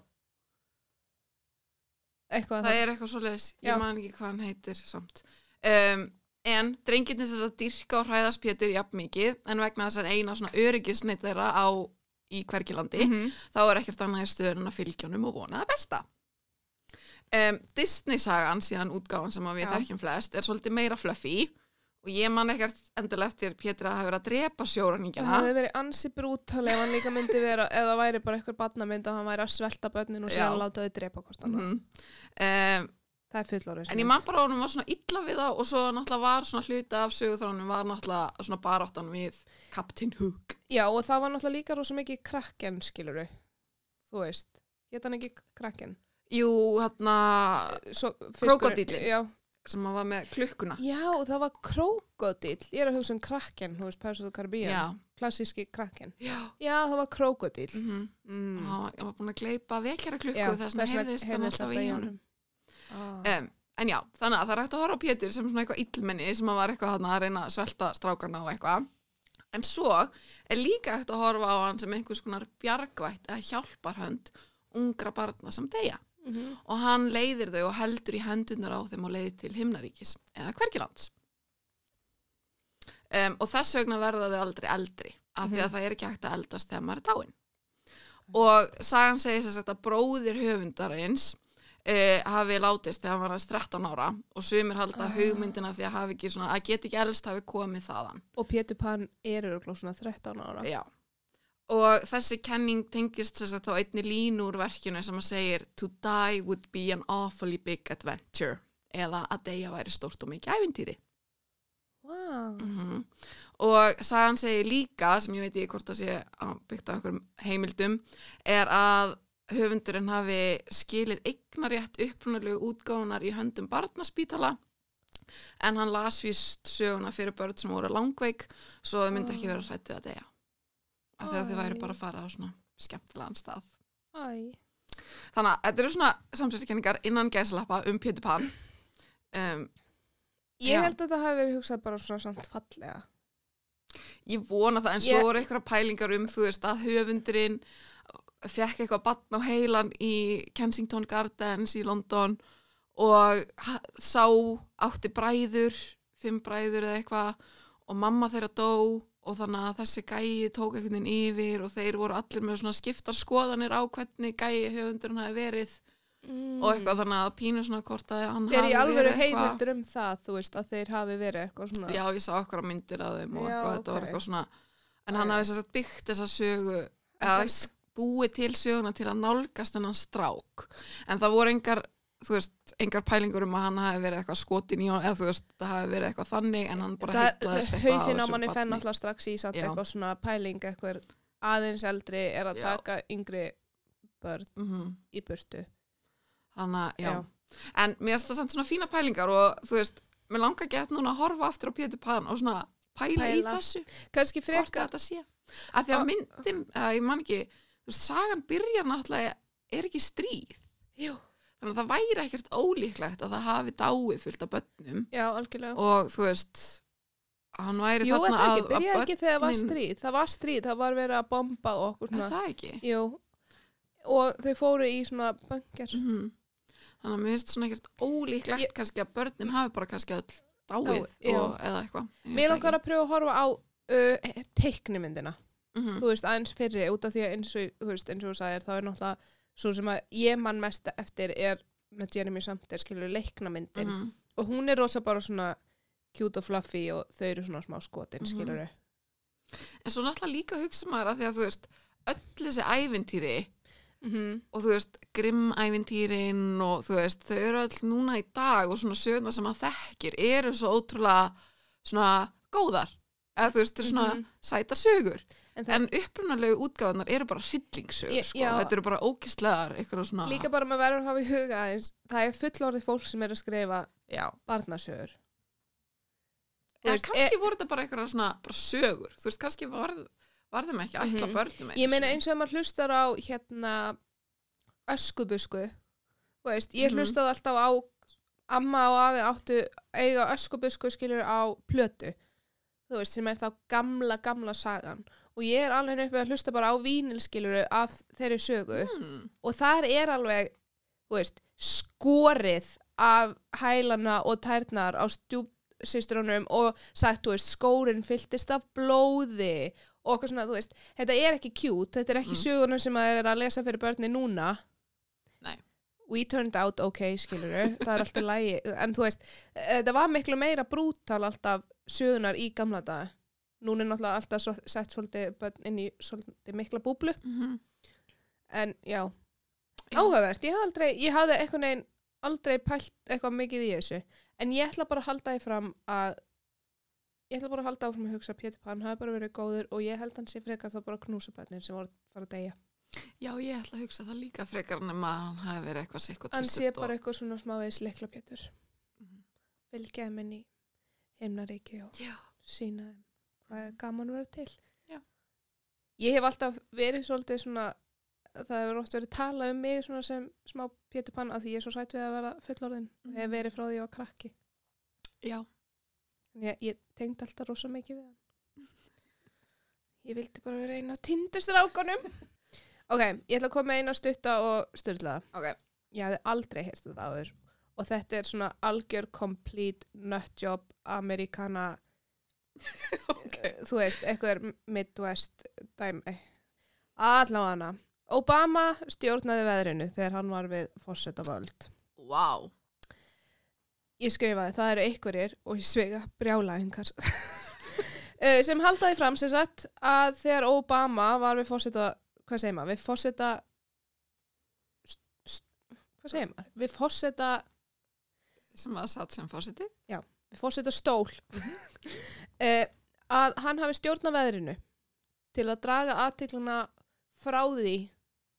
Eitthvað það er eitthvað svo leiðis. Ég man ekki hvað hann heitir samt. Um, en drengirnir þess að dyrka og hræðast Pétur jafn mikið en vegna þessar eina svona öryggisneitt þeirra á í hvergilandi -hmm. þá er ekkert annað í stöðun að fylgja honum og vona það besta. Um, Disney-sagan, síðan útgáfan sem að við þekkjum flest, er svolítið meira fluffy og ég man ekkert endilega eftir Pétur að hafa verið að drepa Það sjóraningjana. hefði verið ansi brútal ef hann líka myndi vera, eða það væri bara eitthvað barnamynd og hann væri að svelta börnin og síðan Já. láta þau drepa hvort annað. Mm um, Það er fullorðis. En ég man bara að honum var svona illa við þá og svo náttúrulega var svona hluta af sögutrónum var náttúrulega svona baráttan við Captain Hook. Já, og það var náttúrulega líka rosa mikið krakken, skiluru. Þú veist, geta hann ekki krakken? Jú, hérna. Já, sem að var með klukkuna. Já, það var krókodill. Ég er að hugsa um krakken, þú veist, Caribbean. Já. Klassíski krakken. Já. Já, það var krókodill. Mm Mm. Hann var- hann var búin að gleypa vekjara klukku þess að heyrðist hann alltaf í honum. Ah. Um, en já, þannig að það er hægt að horfa á Pétur sem svona eitthvað illmenni sem að var eitthvað hann að reyna að svelta strákarna og eitthvað. En svo er líka hægt að horfa á hann sem einhvers konar bjargvætt eða hjálparhönd ungra barna sem deyja. Mhm. og hann leiðir þau og heldur í hendunar á þeim og leiðir til himnaríkis eða hvergilands um, og þess vegna verða þau aldrei eldri af því að Mhm. það er ekki hægt að eldast þegar maður er dáinn og sagan segir þess að bróðir höfundarins uh, hafi látist þegar hann var aðeins 13 ára og sumir halda Ah. hugmyndina því að hafi ekki svona, að geta ekki elst hafi komið þaðan Og Pétur Pan er örugglega svona 13 ára. Já. Og þessi kenning tengist þess að þá einni línu úr verkinu sem að segir To die would be an awfully big adventure eða að deyja væri stórt og mikið ævintýri. Wow. Mm Og sagan segir líka, sem ég veit ekki hvort það sé byggt á einhverjum heimildum, er að höfundurinn hafi skilið eignarétt upprunalegu útgáfunar í höndum barnaspítala en hann las víst söguna fyrir börn sem voru langveik svo þau myndi ekki vera hrættið að deyja af því að þau væri bara að fara á svona skemmtilegan stað Æ. þannig að þetta eru svona samsættikenningar innan gæslappa um Pétur Pan um, Ég Já. held að það hafi verið hugsað bara svona samt fallega. ég vona það en svo voru eitthvað pælingar um þú veist að höfundurinn fekk eitthvað batn á heilan í Kensington Gardens í London og sá átti bræður fimm bræður eða eitthvað og mamma þeirra dó og þannig að þessi gæi tók einhvern veginn yfir og þeir voru allir með svona skiptar skoðanir á hvernig gæi höfundurinn hafi verið Mm. og eitthvað þannig að pínu svona hvort að hann hafi í verið eitthvað heimildur um það, þú veist, að þeir hafi verið eitthvað svona. Já, ég sá okkur myndir af þeim og Já, eitthvað, þetta var eitthvað svona en hann hafi að byggt þessa sögu eða búið til söguna til að nálgast þennan strák en það voru engar þú veist, engar pælingur um að hann hafi verið eitthvað skotin í hann eða þú veist, það hafi verið eitthvað þannig en hann bara heitlaðist eitthvað á þessu manni fenn alltaf strax í samt Já. eitthvað svona pæling eitthvað aðeins eldri er að Já. taka yngri börn Mhm. í burtu. Þannig að, já. Já. En mér finnst það samt svona fína pælingar og þú veist, mér langar gett núna að horfa aftur á Pétur Pan og svona pæla, í Pæla. þessu Kannski hvort frekar, að því að myndin, að ég man ekki veist, sagan byrjar náttúrulega er ekki stríð. Jú, þannig að það væri ekkert ólíklegt að það hafi dáið fullt af börnum. Já, algjörlega. Og þú veist hann væri Jú, þarna að, ekki þegar það var börnin- stríð? Það var stríð, það var verið að bomba og okkur svona það ekki? Jú, og þau fóru í svona bunker. Mm þannig að mér finnst svona ekkert ólíklegt Ég- kannski að börnin hafi bara kannski öll dáið og, eða eitthvað. Mér langar að pröfa að horfa á uh, teiknimyndina, ekki. Mhm. þú veist, aðeins fyrri út af því að eins og, þú veist, eins og þú sagðir þá er náttúrulega svo sem að ég mann mest eftir er með Jeremy Sumter skilur leiknamyndin Mhm. og hún er rosa bara svona cute og fluffy og þau eru svona smá skotin Mhm. skilur en svo náttúrulega líka hugsa maður að því að þú veist öll þessi ævintýri mm -hmm. og þú veist grimmævintýrin og þú veist þau eru öll núna í dag og svona söguna sem að þekkir eru svo ótrúlega svona góðar eða þú veist, þau eru svona Mhm. sæta sögur en það en upprunalegu útgáðunar eru bara hryllingssögur Ég- sko. já. þetta eru bara eitthvað svona líka bara maður verður að hafa í huga aðeins það er fullorðið fólk sem er að skrifa já. barnasögur eða veist, kannski voru þetta bara eitthvað svona bara sögur, þú veist, kannski var, var þeim ekki ætla Mhm. börnum Ég meina eins og maður hlustar á hérna öskubusku veist, ég Mhm. hlustaði alltaf á amma og afi áttu eiga öskubusku skilur á plötu þú veist, sem er þá gamla, gamla sagan og ég er alveg uppið að hlusta bara á vínil skilur af þeirri sögu hmm. og þar er alveg veist, skorið af hælana og tærnar á stjúpsystrunum og sagt, veist, skórin fylltist af blóði og okkur svona, þú veist, þetta er ekki cute, þetta er ekki Mm. sögurnar sem að er að lesa fyrir börni núna Nei. We turned out okay, skilur það er alltaf lægi, en þú veist þetta var miklu meira brútal alltaf sögunar í gamla daga núna er náttúrulega alltaf sett svolítið inn í svolítið mikla búblu. Mm en já, Já. áhugavert, ég hafði aldrei, ég hafði einhvern veginn aldrei pælt eitthvað mikið í þessu. En ég ætla bara að halda því fram að ég ætla bara að halda áfram að hugsa Pétur Pan hafi bara verið góður og ég held hann sé frekar þá bara knúsabötnir sem voru að fara að deyja. Já, ég ætla að hugsa það líka frekar að hann hafi verið eitthvað sikk og hann sé bara eitthvað svona smávegis leikla Pétur Mhm. fylgjaði minni í heimnaríki og já, sína þeim hvað er gaman að vera til? Já. ég hef alltaf verið svolítið svona það hefur oft verið talað um mig svona sem smá Pétur Pan að því ég er svo sætt við að vera fullorðin og hef Mhm. verið frá því var krakki. Já, ég, ég tengd alltaf rosa mikið við hann. Ég vildi bara vera eina tindustrákonum ok, ég ætla að koma eina stutta og styrlaða ok. Ég hafði aldrei heyrst þetta áður. Og þetta er svona algjör complete nutjob amerikana ok, þú veist, eitthvað er Midwest dæmi. Allavega Obama stjórnaði veðrinu þegar hann var við fórsetavöld wow ég skrifaði, það eru einhverjir og ég svega brjálæðingar. Eh, sem haldaði fram sem sagt að þegar Obama var við fórseta hvað segir maður, við fórseta hvað segir maður, við fórseta sem að satt sem fósiti við fórseta stól uh, að hann hafi stjórna veðrinu til að draga aðtikluna frá því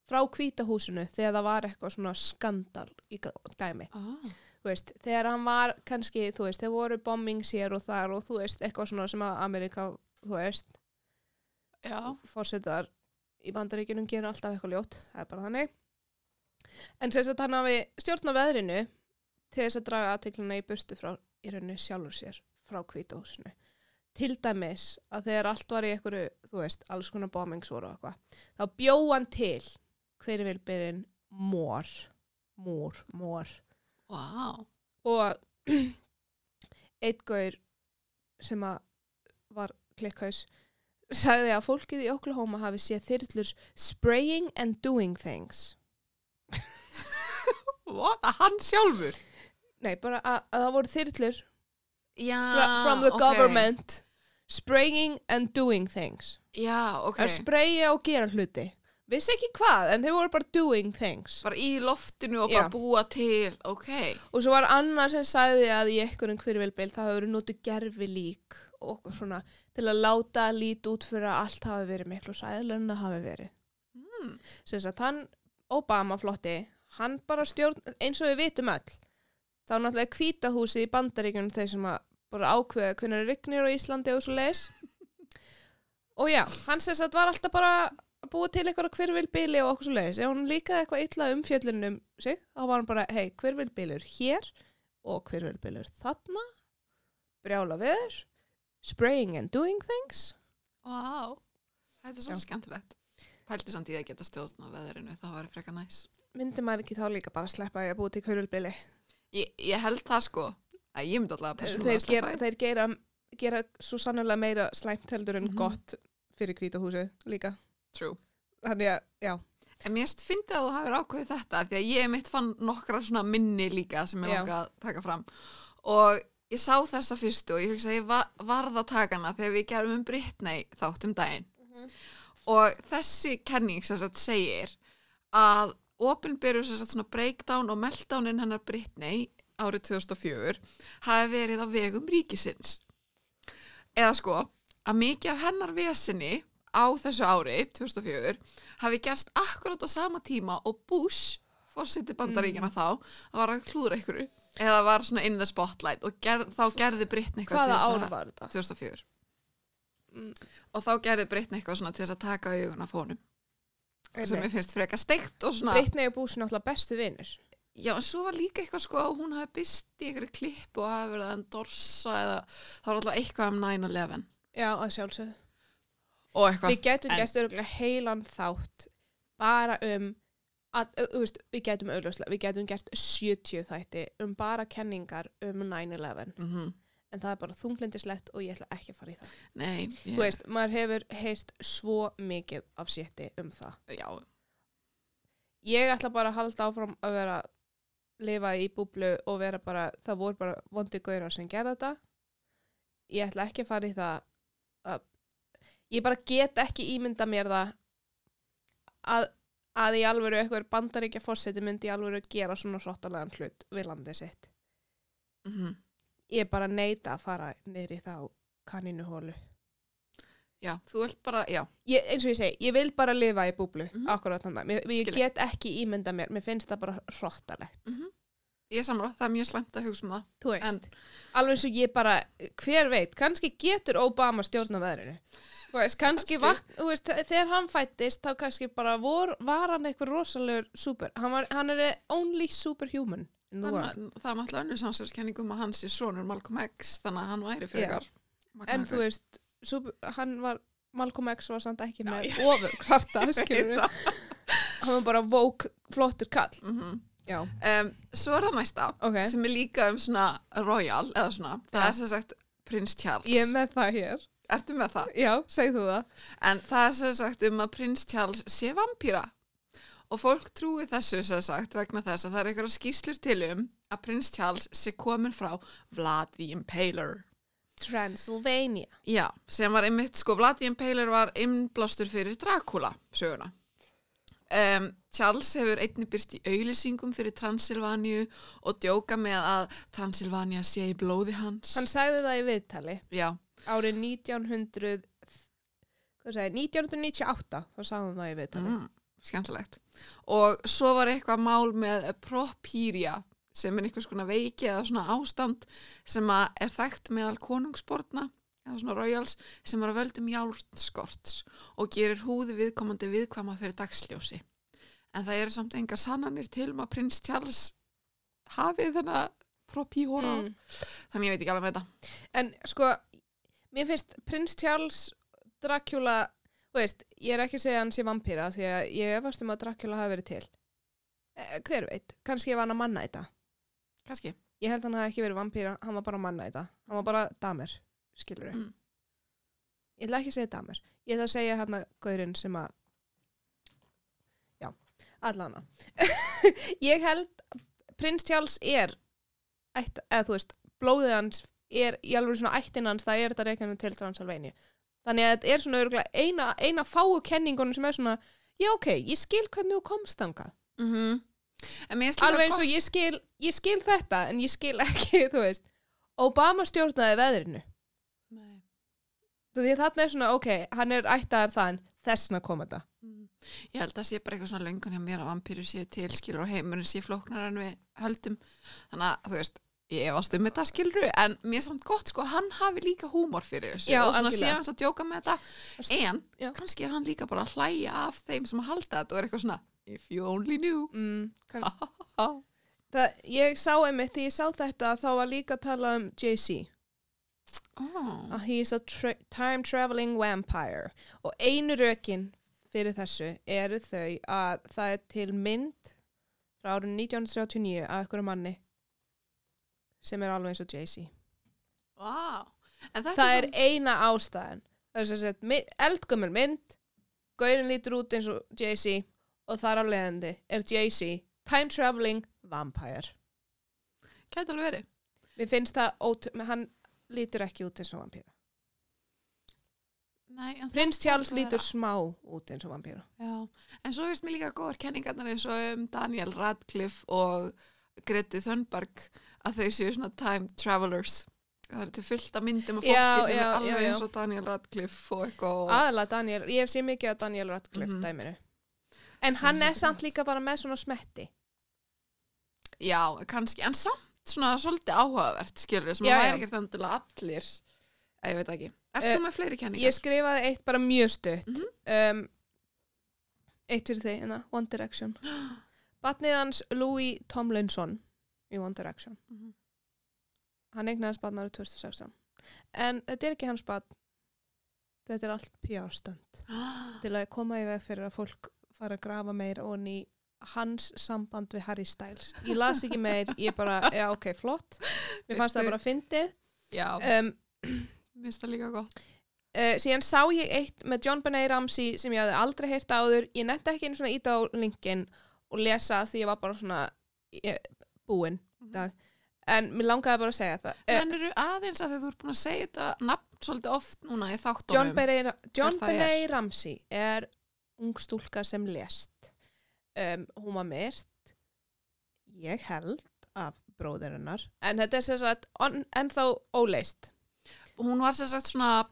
frá kvítahúsinu þegar það var eitthvað svona skandal í dæmi. Ah. veist, þegar hann var kannski, þú veist, þeir voru bombings hér og þar og þú veist, eitthvað svona sem að Amerika, þú veist, já, fórsetar í bandaríkjunum gera alltaf eitthvað ljótt, það er bara þannig. En sem sagt hann hafi stjórna veðrinu til þess að draga aðtekluna í burtu frá í rauninni sjálfur sér frá kvítahúsinu til dæmis að þegar allt var í einhverju, þú veist, alls konar bombings voru og eitthvað, þá bjóð hann til hver vil byrjun mór, mór, mór wow og eitt gaur sem var klikkhaus sagði að fólkið í Oklahoma hafi séð þyrlur spraying and doing things. What, að hann sjálfur nei, bara að, að það voru þyrlur já, fra, from the ok. government spraying and doing things já, ok að spraya og gera hluti vissi ekki hvað, en þeir voru bara doing things bara í loftinu og bara Já. búa til ok, og svo var annar sem sagði að í einhverjum hvirvilbil það hafi verið notið gerfi lík og okkur svona til að láta lít út fyrir að allt hafi verið miklu sæðilega en það hafi verið mm. sem sagt hann Obama flotti hann bara stjórn, eins og við vitum öll þá náttúrulega kvítahúsi í bandaríkjunum þeir sem að bara ákveða hvernig rignir á Íslandi og svo leis og já, hann sem sagt var alltaf bara búa til eitthvað hverfilbili og okkur svo leiðis. Ef hún líkaði eitthvað illa um fjöllunum sig, þá var hann bara, hei, hverfilbilur hér og hverfilbilur þarna, brjála veður, spraying and doing things. Vá, þetta er svo Já. skemmtilegt. Pælti samt í að geta stjórn á veðrinu, það var frekar næs. Myndi maður ekki þá líka bara sleppa að búa til hverfilbili? Ég, ég held það sko, að ég myndi alltaf að Þeir, persónulega gera, sleppa í. þeir gera, gera svo sannlega meira slæmt heldur en Mhm. gott fyrir hvítahúsið líka. True. Þannig að, já, En mér finnst að þú hafir ákveðið þetta því að ég mitt fann nokkra svona minni líka sem ég langa að taka fram og ég sá þessa fyrstu og ég hugsa að ég va varð að taka hana þegar við gerum um Britney þátt um daginn og þessi kenning sem sagt segir að sagt svona breakdown og meltdownin hennar Britney árið 2004 hafi verið á vegum ríkisins. Eða sko að mikið af hennar vesinni á þessu ári, 2004 hafi gerst akkurat á sama tíma og Bush, fórseti bandaríkina þá, var að klúðra ykkur eða var svona in the spotlight og ger, þá gerði Britney eitthvað hvaða til þess ár að- var þetta? 2004 Mm. og þá gerði Britney eitthvað svona til þess að taka augun af honum sem ég finnst frekar steikt og svona Britney og Bush náttúrulega bestu vinnir. já en svo var líka eitthvað sko að hún hafi byrst í einhverju klipp og hafi verið að endorsa eða það var alltaf eitthvað um 9-11 Já, að sjálfsögðu. og eitthvað. Við getum En- gert örgulega heilan þátt bara um að, veist, við getum auðvitað, við getum gert 70 þætti um bara kenningar um 9-11 mm en það er bara þunglindislegt og ég ætla ekki að fara í það. nei, Þú ég, veist, maður hefur heyrt svo mikið af sétti um það. já, Ég ætla bara að halda áfram að vera lifa í búblu og vera bara, það voru bara vondi gaurar sem gerða þetta. Ég ætla ekki að fara í það að ég bara get ekki ímynda mér það að, að í alvöru eitthvað bandaríkja fórseti myndi í alvöru gera svona hrottalegan hlut við landið sitt. mm Ég bara neita að fara í þá kanínuhólu. já, þú vilt bara, já Ég, eins og ég segi, ég vil bara lifa í búblu Mhm. akkurat þannig. Ég Skil ég. get ekki ímynda mér, mér finnst það bara hrottalegt. ég er samráð, það er mjög slæmt að hugsa um það Þú veist, En- alveg eins og ég bara, hver veit, kannski getur Obama stjórna veðrinu. Þú veist, kannski, vak, veist, þe- þegar hann fættist, þá kannski bara vor, var hann eitthvað rosalegur super, hann, var, hann er only superhuman Þannig, það er náttúrulega önnur samsverðskenning um að hans er sonur Malcolm X þannig að hann væri frekar En þú veist, hann var, Malcolm X var samt ekki með við. Hann var bara vók, flottur kall. Mhm. Já, um, Svo er það næsta ok. sem er líka um svona royal eða svona, það Já. er sem sagt prins Charles Ég er með það hér. Ertu með það? Já, segð þú það. En það er sem sagt um að prins Charles sé vampýra og fólk trúi þessu sem sagt vegna þess að það er einhverja skýslur til um að prins Charles sé komin frá Vlad the Impaler Transylvania. Já, sem var einmitt, sko, Vlad the Impaler var innblástur fyrir Dracula söguna. Um, Charles hefur einnig byrst í auðlýsingum fyrir Transylvaníu og djóka með að Transylvania sé í blóði hans. Hann sagði það í viðtali. Já, árið 1900 hvað sagði, 1998 þá sagði hann það í viðtali mm, skemmtilegt. Og svo var eitthvað mál með propýria sem er einhvers konar veiki eða svona ástand sem er þekkt meðal konungsborna eða svona royals sem er að völdum járnskorts og gerir húði viðkomandi viðkvæma fyrir dagsljósi. En það eru samt engar sannanir til um að prins Charles hafi þennan propýhóra mm. þannig ég veit ekki alveg með þetta. en sko mér finnst prins Charles Dracula þú veist, ég er ekki að segja að hann sé vampýra því að ég efast um að Dracula hafi verið til. Eh, hver veit, kannski var hann að manna þetta Kanski. ég held að hann hafi ekki verið vampýra, hann var bara að manna þetta hann var bara damer, skilur Mm. ég ætla ekki að segja damer. Ég ætla að segja hann að gaurinn sem að já, allana ég held prins Charles er ætt, eða þú veist, blóðið hans er í alveg svona ættin hans, það er þetta reiknum til Transylvania þannig að þetta er svona eina, eina fáu kenningunum sem er svona já ok, ég skil hvernig þú komst þangað. Mm líka alveg eins og ég skil, ég skil þetta en ég skil ekki, þú veist Obama stjórnaði veðrinu. Því þarna er svona, ok, hann er ættaðar þann þessna kom þetta. Mm. Ég held að sé bara eitthvað svona löngun hjá mér að vampýru séu til skilur og heimurinn sé flóknar en við höldum. Þannig að þú veist ég efast um þetta skilru en mér er samt gott sko að hann hafi líka húmor fyrir þessu Já, og svona sé hans að djóka með þetta. En Já. kannski er hann líka bara að hlæja af þeim sem að halda þetta og er eitthvað svona if you only knew. Mm, kann, oh. það, ég sá einmitt, þegar ég sá þetta þá var líka að tala um Jay-Z. Að he is a tra time traveling vampire. Og einu rökin fyrir þessu eru þau að það er til mynd frá árun 1939 af einhverju manni sem er alveg eins og Jay-Z. Wow. það er, er eina ástæðan. Það er sem sagt eldgömmur mynd gaurin lítur út eins og Jay-Z og þar á leiðandi er Jay-Z time traveling vampire. Gæti alveg verið. Mér finnst það hann lítur ekki út eins og en Prins Charles lítur smá út eins og vampíra. Já, en svo finnst mér líka góðar kenningarnar eins og um Daniel Radcliffe og Greti Thunberg að þau séu svona time travelers. Það er til fullt af myndum og fólki Já, sem já, er alveg já, eins og Daniel Radcliffe og eitthvað. aðalega Daniel, ég hef séð mikið af Daniel Radcliffe Mhm. dæminu en hann er samt líka bara með svona smetti Já, kannski, en samt svona svolítið áhugavert, skilur sem að væri ekkert endilega allir, að ég veit ekki. Ert Eh, þú með fleiri kenningar? ég skrifaði eitt bara mjög stutt Mhm. um, eitt fyrir þig hérna, One Direction batnið hans Louis Tomlinson í One Direction. Mhm. hann eignaðist batn árið 2016 en þetta er ekki hans batn þetta er allt PR-stönd til að koma í veg fyrir að fólk fara að grafa meir og í hans samband við Harry Styles. Ég las ekki meir, ég bara, já ok, flott. Mér fannst það bara fyndið. Já, um, mér finnst það líka gott. uh, síðan sá ég eitt með John Benet Ramsey sem ég hafði aldrei heyrt áður. Ég nefndi ekki einu svona ít á linkin og lesa því ég var bara svona ég, búin Mhm. dag en mér langaði bara að segja það. Uh, En eru aðeins að þú ert búin að segja þetta nafn svolítið oft núna í þáttunum. John, Benet, Ramsey er ung stúlka sem lést um, hún var myrt. Ég held af bróðurinnar en þetta er sem sagt on- ennþá óleist hún var sem sagt svona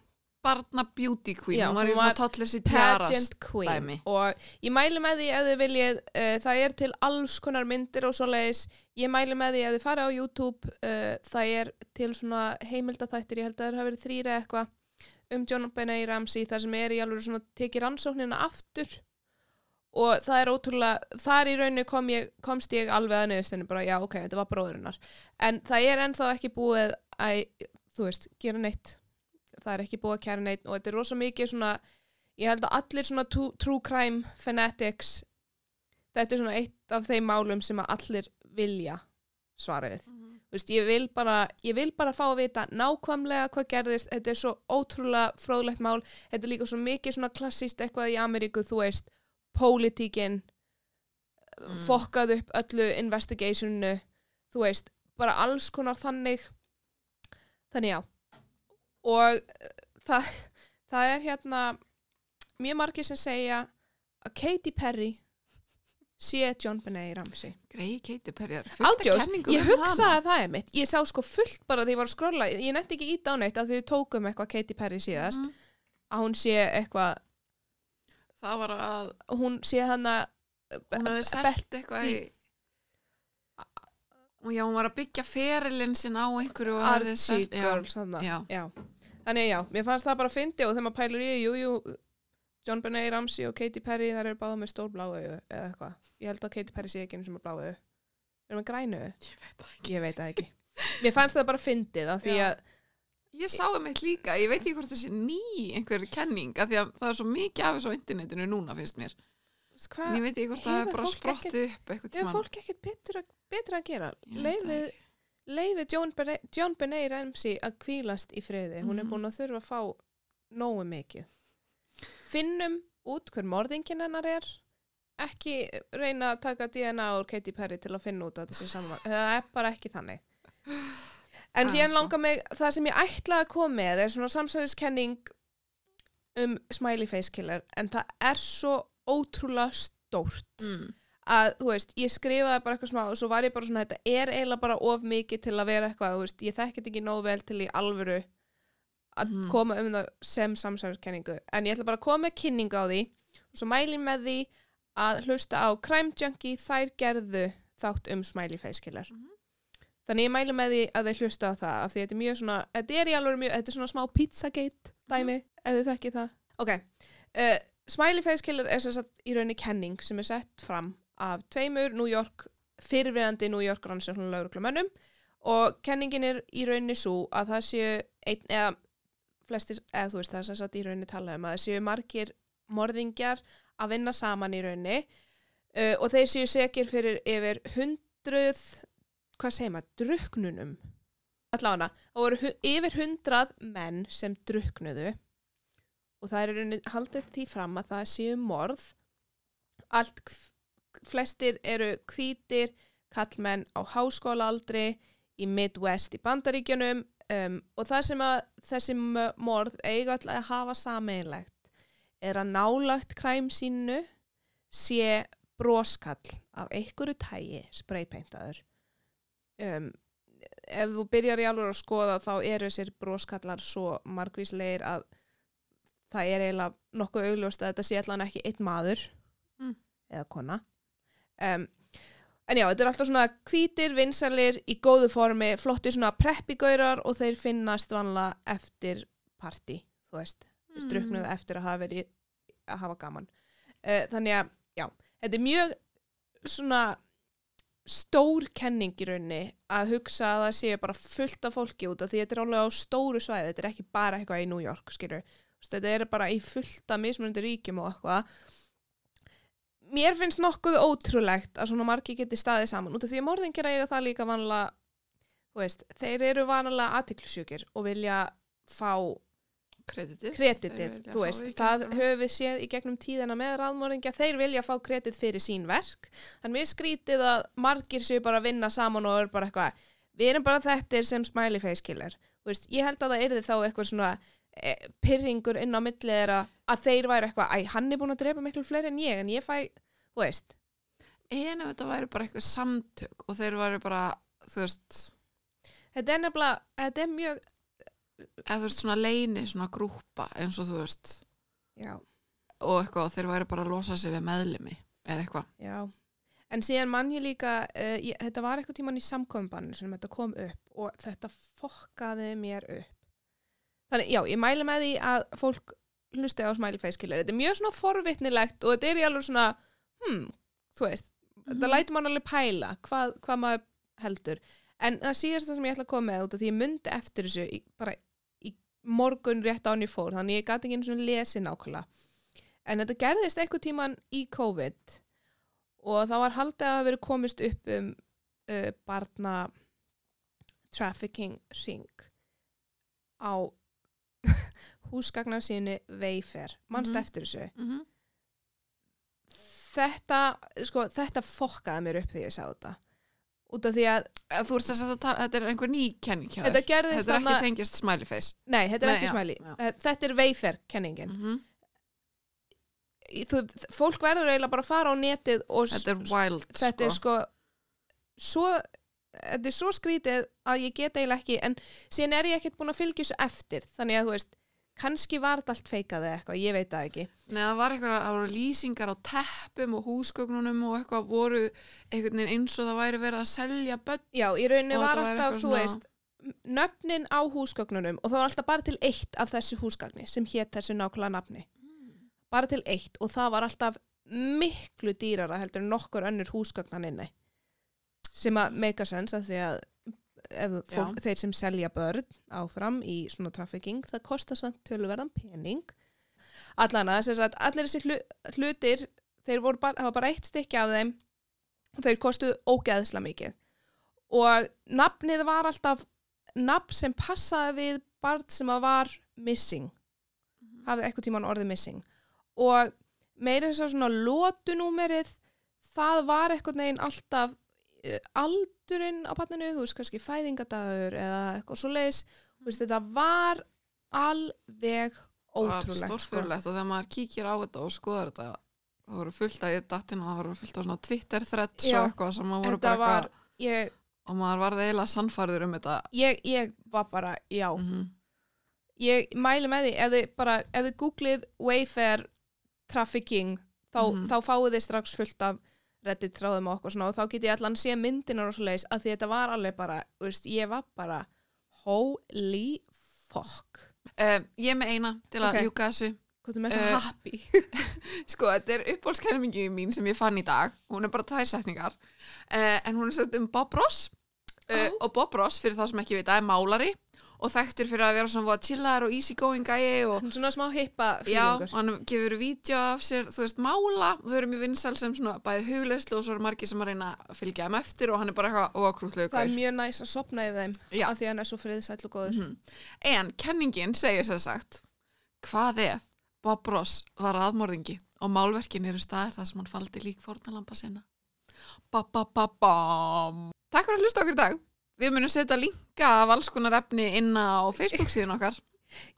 barna beauty queen, Já, hún var í svona toddlers í queen. dæmi. og ég mæli með því ef þið viljið uh, það er til alls konar myndir og svo leiðis ég mæli með því ef þið fara á YouTube uh, það er til svona heimildaþættir ég held að það hafa verið þrýra eitthvað um John Benet Ramsey þar sem er í alveg svona tekið rannsóknina aftur. Og það er ótrúlega þar í rauninu kom ég, komst ég alveg að neðustunni bara já ok, þetta var bróðurinnar en það er ennþá ekki búið að, þú veist, gera neitt það er ekki búið að kæra neitt og þetta er rosa mikið svona ég held að allir svona true, crime fanatics þetta er svona eitt af þeim málum sem að allir vilja svara við. Mhm. Þú veist, ég vil bara ég vil bara fá að vita nákvæmlega hvað gerðist. Þetta er svo ótrúlega fróðlegt mál. Þetta er líka svo mikið svona klassíst eitthvað í Ameríku, þú veist pólitíkin Mm. fokkað upp öllu investigationu þú veist, bara alls konar þannig. Þannig já og eh, það, það er hérna mjög margir sem segja að Katy Perry sé John Benet Ramsey Grey Katy Perry er fullt af Ádjós, kenningum ég um hugsaði að það er mitt ég sá sko fullt bara þegar ég var að skrolla ég nefndi ekki ít á neitt að þau tókum eitthvað Katy Perry síðast Mhm. að hún sé eitthvað það var að hún sé hann að hún hefði selt eitthvað í og já, hún var að byggja ferilinn sinn á einhverju Archie. Girls þarna. Já. Þannig já, mér fannst það bara fyndi og þegar maður pælur í, jú, jú John Benet Ramsey og Katy Perry þar eru báða með stór bláu augu eða eitthvað. Ég held að Katy Perry sé ekki einu sem er bláu augu. Er með grænu augu? ég veit það ekki. Ég veit það ekki. Mér fannst það bara fyndið af því Já. að ég sá um eitt líka, ég veit ekki hvort þessi ný einhver kenning, af því að það er svo mikið af þessu á internetinu núna finnst mér. Hvað, en ég veit ekki hvort það hefur er bara fólk sprottið upp eitthvað hefur tímann. fólk ekkert betra, að gera? Það leifið leifið John, Bene- John Benet Ramsey að kvílast í friði hún er Mhm. búin að þurfa að fá nógu mikið finnum út hver morðingin hennar er ekki reyna að taka DNA úr Katy Perry til að finna út þetta sé saman það er bara ekki þannig en Ah, síðan sko. langar mig það sem ég ætla að koma með er svona samsæðiskenning um smiley face killer en það er svo ótrúlega stórt mm. Að, þú veist, ég skrifaði bara eitthvað smá og svo var ég bara svona, þetta er eiginlega bara of mikið til að vera eitthvað, þú veist, ég þekkit ekki nóg vel til í alvöru að Mhm. koma um það sem samsæðiskenningu en ég ætla bara að koma með kynningu á því og svo mæli ég með því að hlusta á Crime Junkie, þær gerðu þátt um Smiley Face Killer Mhm. Þannig ég mæli með því að þið hlusta á það af því þetta er mjög svona, þetta er í alveg mjög, þetta er svona smá pizzagate dæmi, ef þið þekki það. Ok, uh, Smiley Face Killer er sagt í rauninni kenning sem er sett fram af tveimur New York, fyrirverandi New York rannsóknum lauruglumönnum og kenningin er í rauninni svo að það séu einn, eða flestir, eða þú veist það er sem sagt í rauninni talað um að það séu margir morðingjar að vinna saman í rauninni uh, og þeir séu segir fyrir yfir hundruð, hvað segir maður, druknunum. Allána, það voru yfir hundrað menn sem druknuðu og það er rauninni haldið því fram að það séu morð. Allt, flestir eru hvítir, kallmenn á háskólaaldri, í Midwest í Bandaríkjunum um, og það sem að þessi morð eiga alltaf að hafa sameinlegt er að nálagt kræm sínu sé broskall af einhverju tægi spraypaintaður um, ef þú byrjar í alveg að skoða þá eru þessir broskallar svo margvíslegir að það er eiginlega nokkuð augljóst að þetta sé allan ekki einn maður Mm. eða kona um, en já, þetta er alltaf svona hvítir, vinsalir, í góðu formi flottir svona preppigaurar og þeir finnast vanlega eftir party, þú veist. Þeir Mm. druknuðu eftir að hafa verið að hafa gaman. Uh, þannig að, já, þetta er mjög svona stór kenning í rauninni að hugsa að það sé bara fullt af fólki út af því þetta er alveg á stóru svæði þetta er ekki bara eitthvað í New York, skilur þetta er bara í fullt af mismunandi ríkjum og eitthvað mér finnst nokkuð ótrúlegt að svona margi geti staðið saman. Út af því að morðingir eiga það líka vanlega þú veist, þeir eru vanlega aðtiklusjúkir og vilja fá Kreditið. kreditið, þú veist, það höfum við séð í gegnum tíðina með ráðmóringja, þeir vilja fá kredit fyrir sín verk, þannig við skrítið að margir séu bara að vinna saman og er bara eitthvað, við erum bara þettir sem smiley face killer, þú veist, ég held að það yrði þá eitthvað svona pyrringur inn á millið þeirra að þeir væri eitthvað, æ, hann er búin að drepa miklu fleiri en ég, en ég fæ, þú veist, En ef þetta væri bara eitthvað samtök og þeir væri bara, þú veist, þetta er nefnilega, þetta er mjög, eða þú veist svona leini, svona grúpa eins og þú veist já, og eitthvað, þeir væri bara að losa sig við meðlimi eða eitthvað. Já, en síðan mann ég líka, uh, ég, þetta var eitthvað tíman í samkominbannu sem þetta kom upp og þetta fokkaði mér upp. Þannig, já, ég mæli með því að fólk hlusti á smiley face killer. Þetta er mjög svona forvitnilegt og þetta er í alveg svona, hmm, þú veist, þetta lætur mann alveg pæla hvað, hvað maður heldur. En það síðast það sem ég ætla að koma með út af því ég myndi eftir þessu í, bara í morgun rétt án ég fór, þannig ég gæti ekki einu svona lesi nákvæmlega. En þetta gerðist eitthvað tíman í COVID og það var haldið að vera komist upp um uh, barna trafficking ring á húsgagnarsínu Wayfair, mannst Mhm. eftir þessu Mm -hmm. þetta, sko, þetta fokkaði mér upp þegar ég sá þetta út af því að Þú ert að setja, ta- þetta er einhver ný kenning hjá þetta þér. gerðist Þetta er ekki tengist smiley face. nei, þetta er Nei, ekki já, smæli já. þetta er Wayfair kenningin Mm -hmm. þú, fólk verður eiginlega bara að fara á netið og Þetta er wild, þetta er sko svo, þetta er svo skrítið að ég get eiginlega ekki en síðan er ég ekkert búin að fylgja þessu eftir. Þannig að þú veist, kannski var þetta allt feikað eða eitthvað, ég veit það ekki. Nei, það var eitthvað, það voru lýsingar á teppum og húsgögnunum og eitthvað voru einhvern veginn eins og það væri verið að selja börn. já, í rauninni Og var alltaf, þú veist nöfnin á húsgögnunum og það var alltaf bara til eitt af þessu húsgagni sem hétt þessu nákvæmlega nafni. Bara til eitt og það var alltaf miklu dýrara heldur en nokkur önnur húsgagnan inni sem að make a sense að því að fólk, þeir sem selja börn áfram í svona trafficking það kostar samt töluverðan pening. Allan að þess að allir þessi hlu, hlutir þeir voru bara, það var bara eitt stykki af þeim og þeir kostuðu ógeðsla mikið. Og nafnið var alltaf nafn sem passaði við barn sem að var missing. Hafði eitthvað tíman orðið missing. Og meira þess að svona lótunúmerið það var eitthvað neginn alltaf aldurinn á barninu, þú veist kannski fæðingadagur eða eitthvað svo leiðis þetta var alveg ótrúlegt sko. Stórfurlegt og þegar maður kíkir á þetta og skoðar þetta það voru fullt dattinn og það voru fullt af svona Twitter threads Já. og eitthvað sem maður voru bara var ég, og maður varði eiginlega sannfærður um þetta. ég, ég var bara, já Mm -hmm. ég mæli með því ef þið bara, ef þið googlið Wayfair trafficking þá, Mhm. þá fáið þið strax fullt af reddit þráðum og okkur svona og þá get ég allan sé myndinar og svo leiðis að því þetta var alveg bara, veist, ég var bara holy fuck um, ég er með eina til að Ok. ljúka þessu hvað er með Eh, það happy Sko, þetta er uppbólskermingi mín sem ég fann í dag. Hún er bara tvær setningar. Uh, en hún er sett um Bob Ross. Uh, Og Bob Ross, fyrir þá sem ekki vita, er málari og þekktur fyrir að vera svona chillar og easy going gæi og svona smá hippa já, og fílingur hann gefur vídeo af sér, þú veist, mála. Og þau eru mjög vinsal sem svona bæði hugleyslu og svo eru margir sem að reyna að fylgja þeim eftir og hann er bara eitthvað óakrútlegu það er mjög næs að sopna yfir þeim Já. af því að hann er svo friðsæll og góður. Mhm. En kenningin segir sér sagt Hvað ef Bob Ross var aðmörðingi og málverkin eru staðir þar sem hann faldi lík fórnalampa sinna? Ba ba ba bam. Takk fyrir að hlusta okkur í dag Við munum setja linka af alls konar efni inn á Facebook síðan okkar.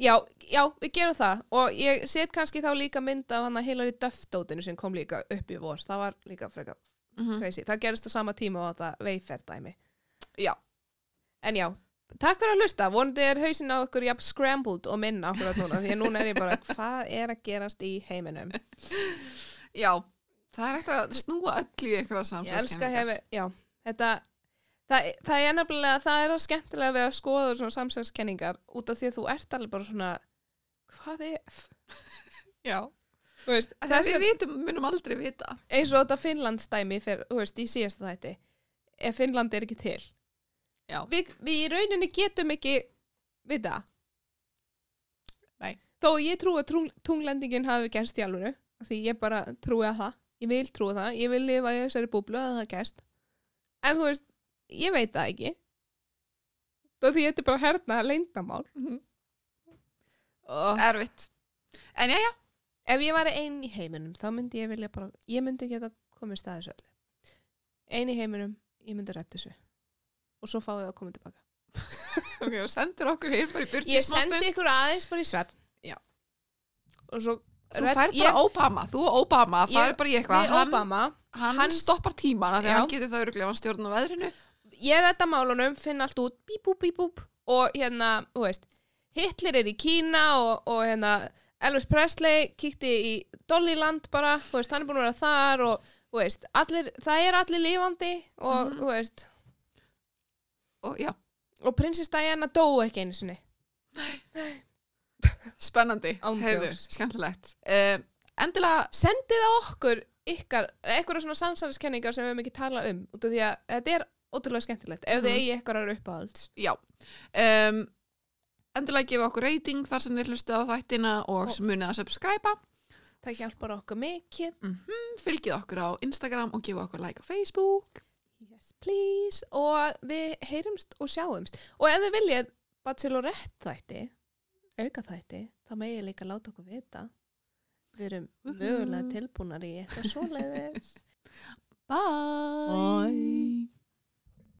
Já, já, við gerum það. Og ég set kannski þá líka mynd af hann að Hilary Duff-dótinu sem kom líka upp í vor. Það var líka frekar mm crazy. Það gerist á sama tíma og þetta veiferdæmi Já, en já, takk fyrir að hlusta. Vonandi er hausin á ykkur jafn scrambled og minna okkur að núna því að núna er ég bara hvað er að gerast í heiminum? Já Það er ekkert að snúa öll í ykkur að ég elska hefi, já, þetta það, það er nefnilega, það er að skemmtilega við að skoða svona samsæðskenningar út af því að þú ert alveg bara svona hvað er, Já, veist við að, vitum, munum aldrei vita. Eins og þetta Finnlandsdæmi þú veist, í síðasta þætti. Ef Finnland er ekki til. Já, við, við í rauninni getum ekki vita Nei. þó ég trú að tunglendingin hafi gerst í alvöru því ég bara trúi að það. Ég vil trúi það, ég vil lifa í þessari búblu að það gerst. En þú veist, ég veit það ekki. Þá því þetta er bara herna leyndamál Mhm. og erfitt. En já, já, ef ég var einn í heiminum þá myndi ég vilja bara, ég myndi geta komið staðis öllu. Einn í heiminum, ég myndi rætt þessu. Og svo fáið það að koma tilbaka. Ok, og sendir okkur hér bara í byrti ég sendi ykkur aðeins bara í svefn. Já. og svo Þú fær bara ég- Obama, þú og Obama, það Ég- er bara í eitthvað. hann, hann hans- stoppar tímana þegar Já. hann getur það öruglega hann stjórn á veðrinu ég redda málunum, finn allt út bíp, búp, bíp, búp og hérna, þú veist Hitler er í Kína og, og hérna Elvis Presley kíkti í Dollyland bara, þú veist, hann er búin að vera þar og þú veist, allir, það er allir lifandi og Mhm. þú veist. Og já, og prinsess Diana dó ekki einu sinni. Spennandi. Án heyrðu, djóks. skemmtilegt. Uh, endilega, sendið á okkur ykkar, eitthvað svona samsæðiskenningar sem við höfum ekki tala um út af því að þetta er ótrúlega skemmtilegt ef þið Mhm. eigi eitthvað uppáhalds. Já. Um, endilega gefa okkur reyting þar sem þið hlustið á þættina og Og- munið að subscriba það hjálpar okkur mikið. Mm fylgið okkur á Instagram og gefa okkur like á Facebook. Yes please. Og við heyrumst og sjáumst. Og ef þið viljið Bachelorette þætti auka þætti, þá megið líka láta okkur vita. Við erum mögulega tilbúnar í eitthvað svoleiðis. Bye, Bye.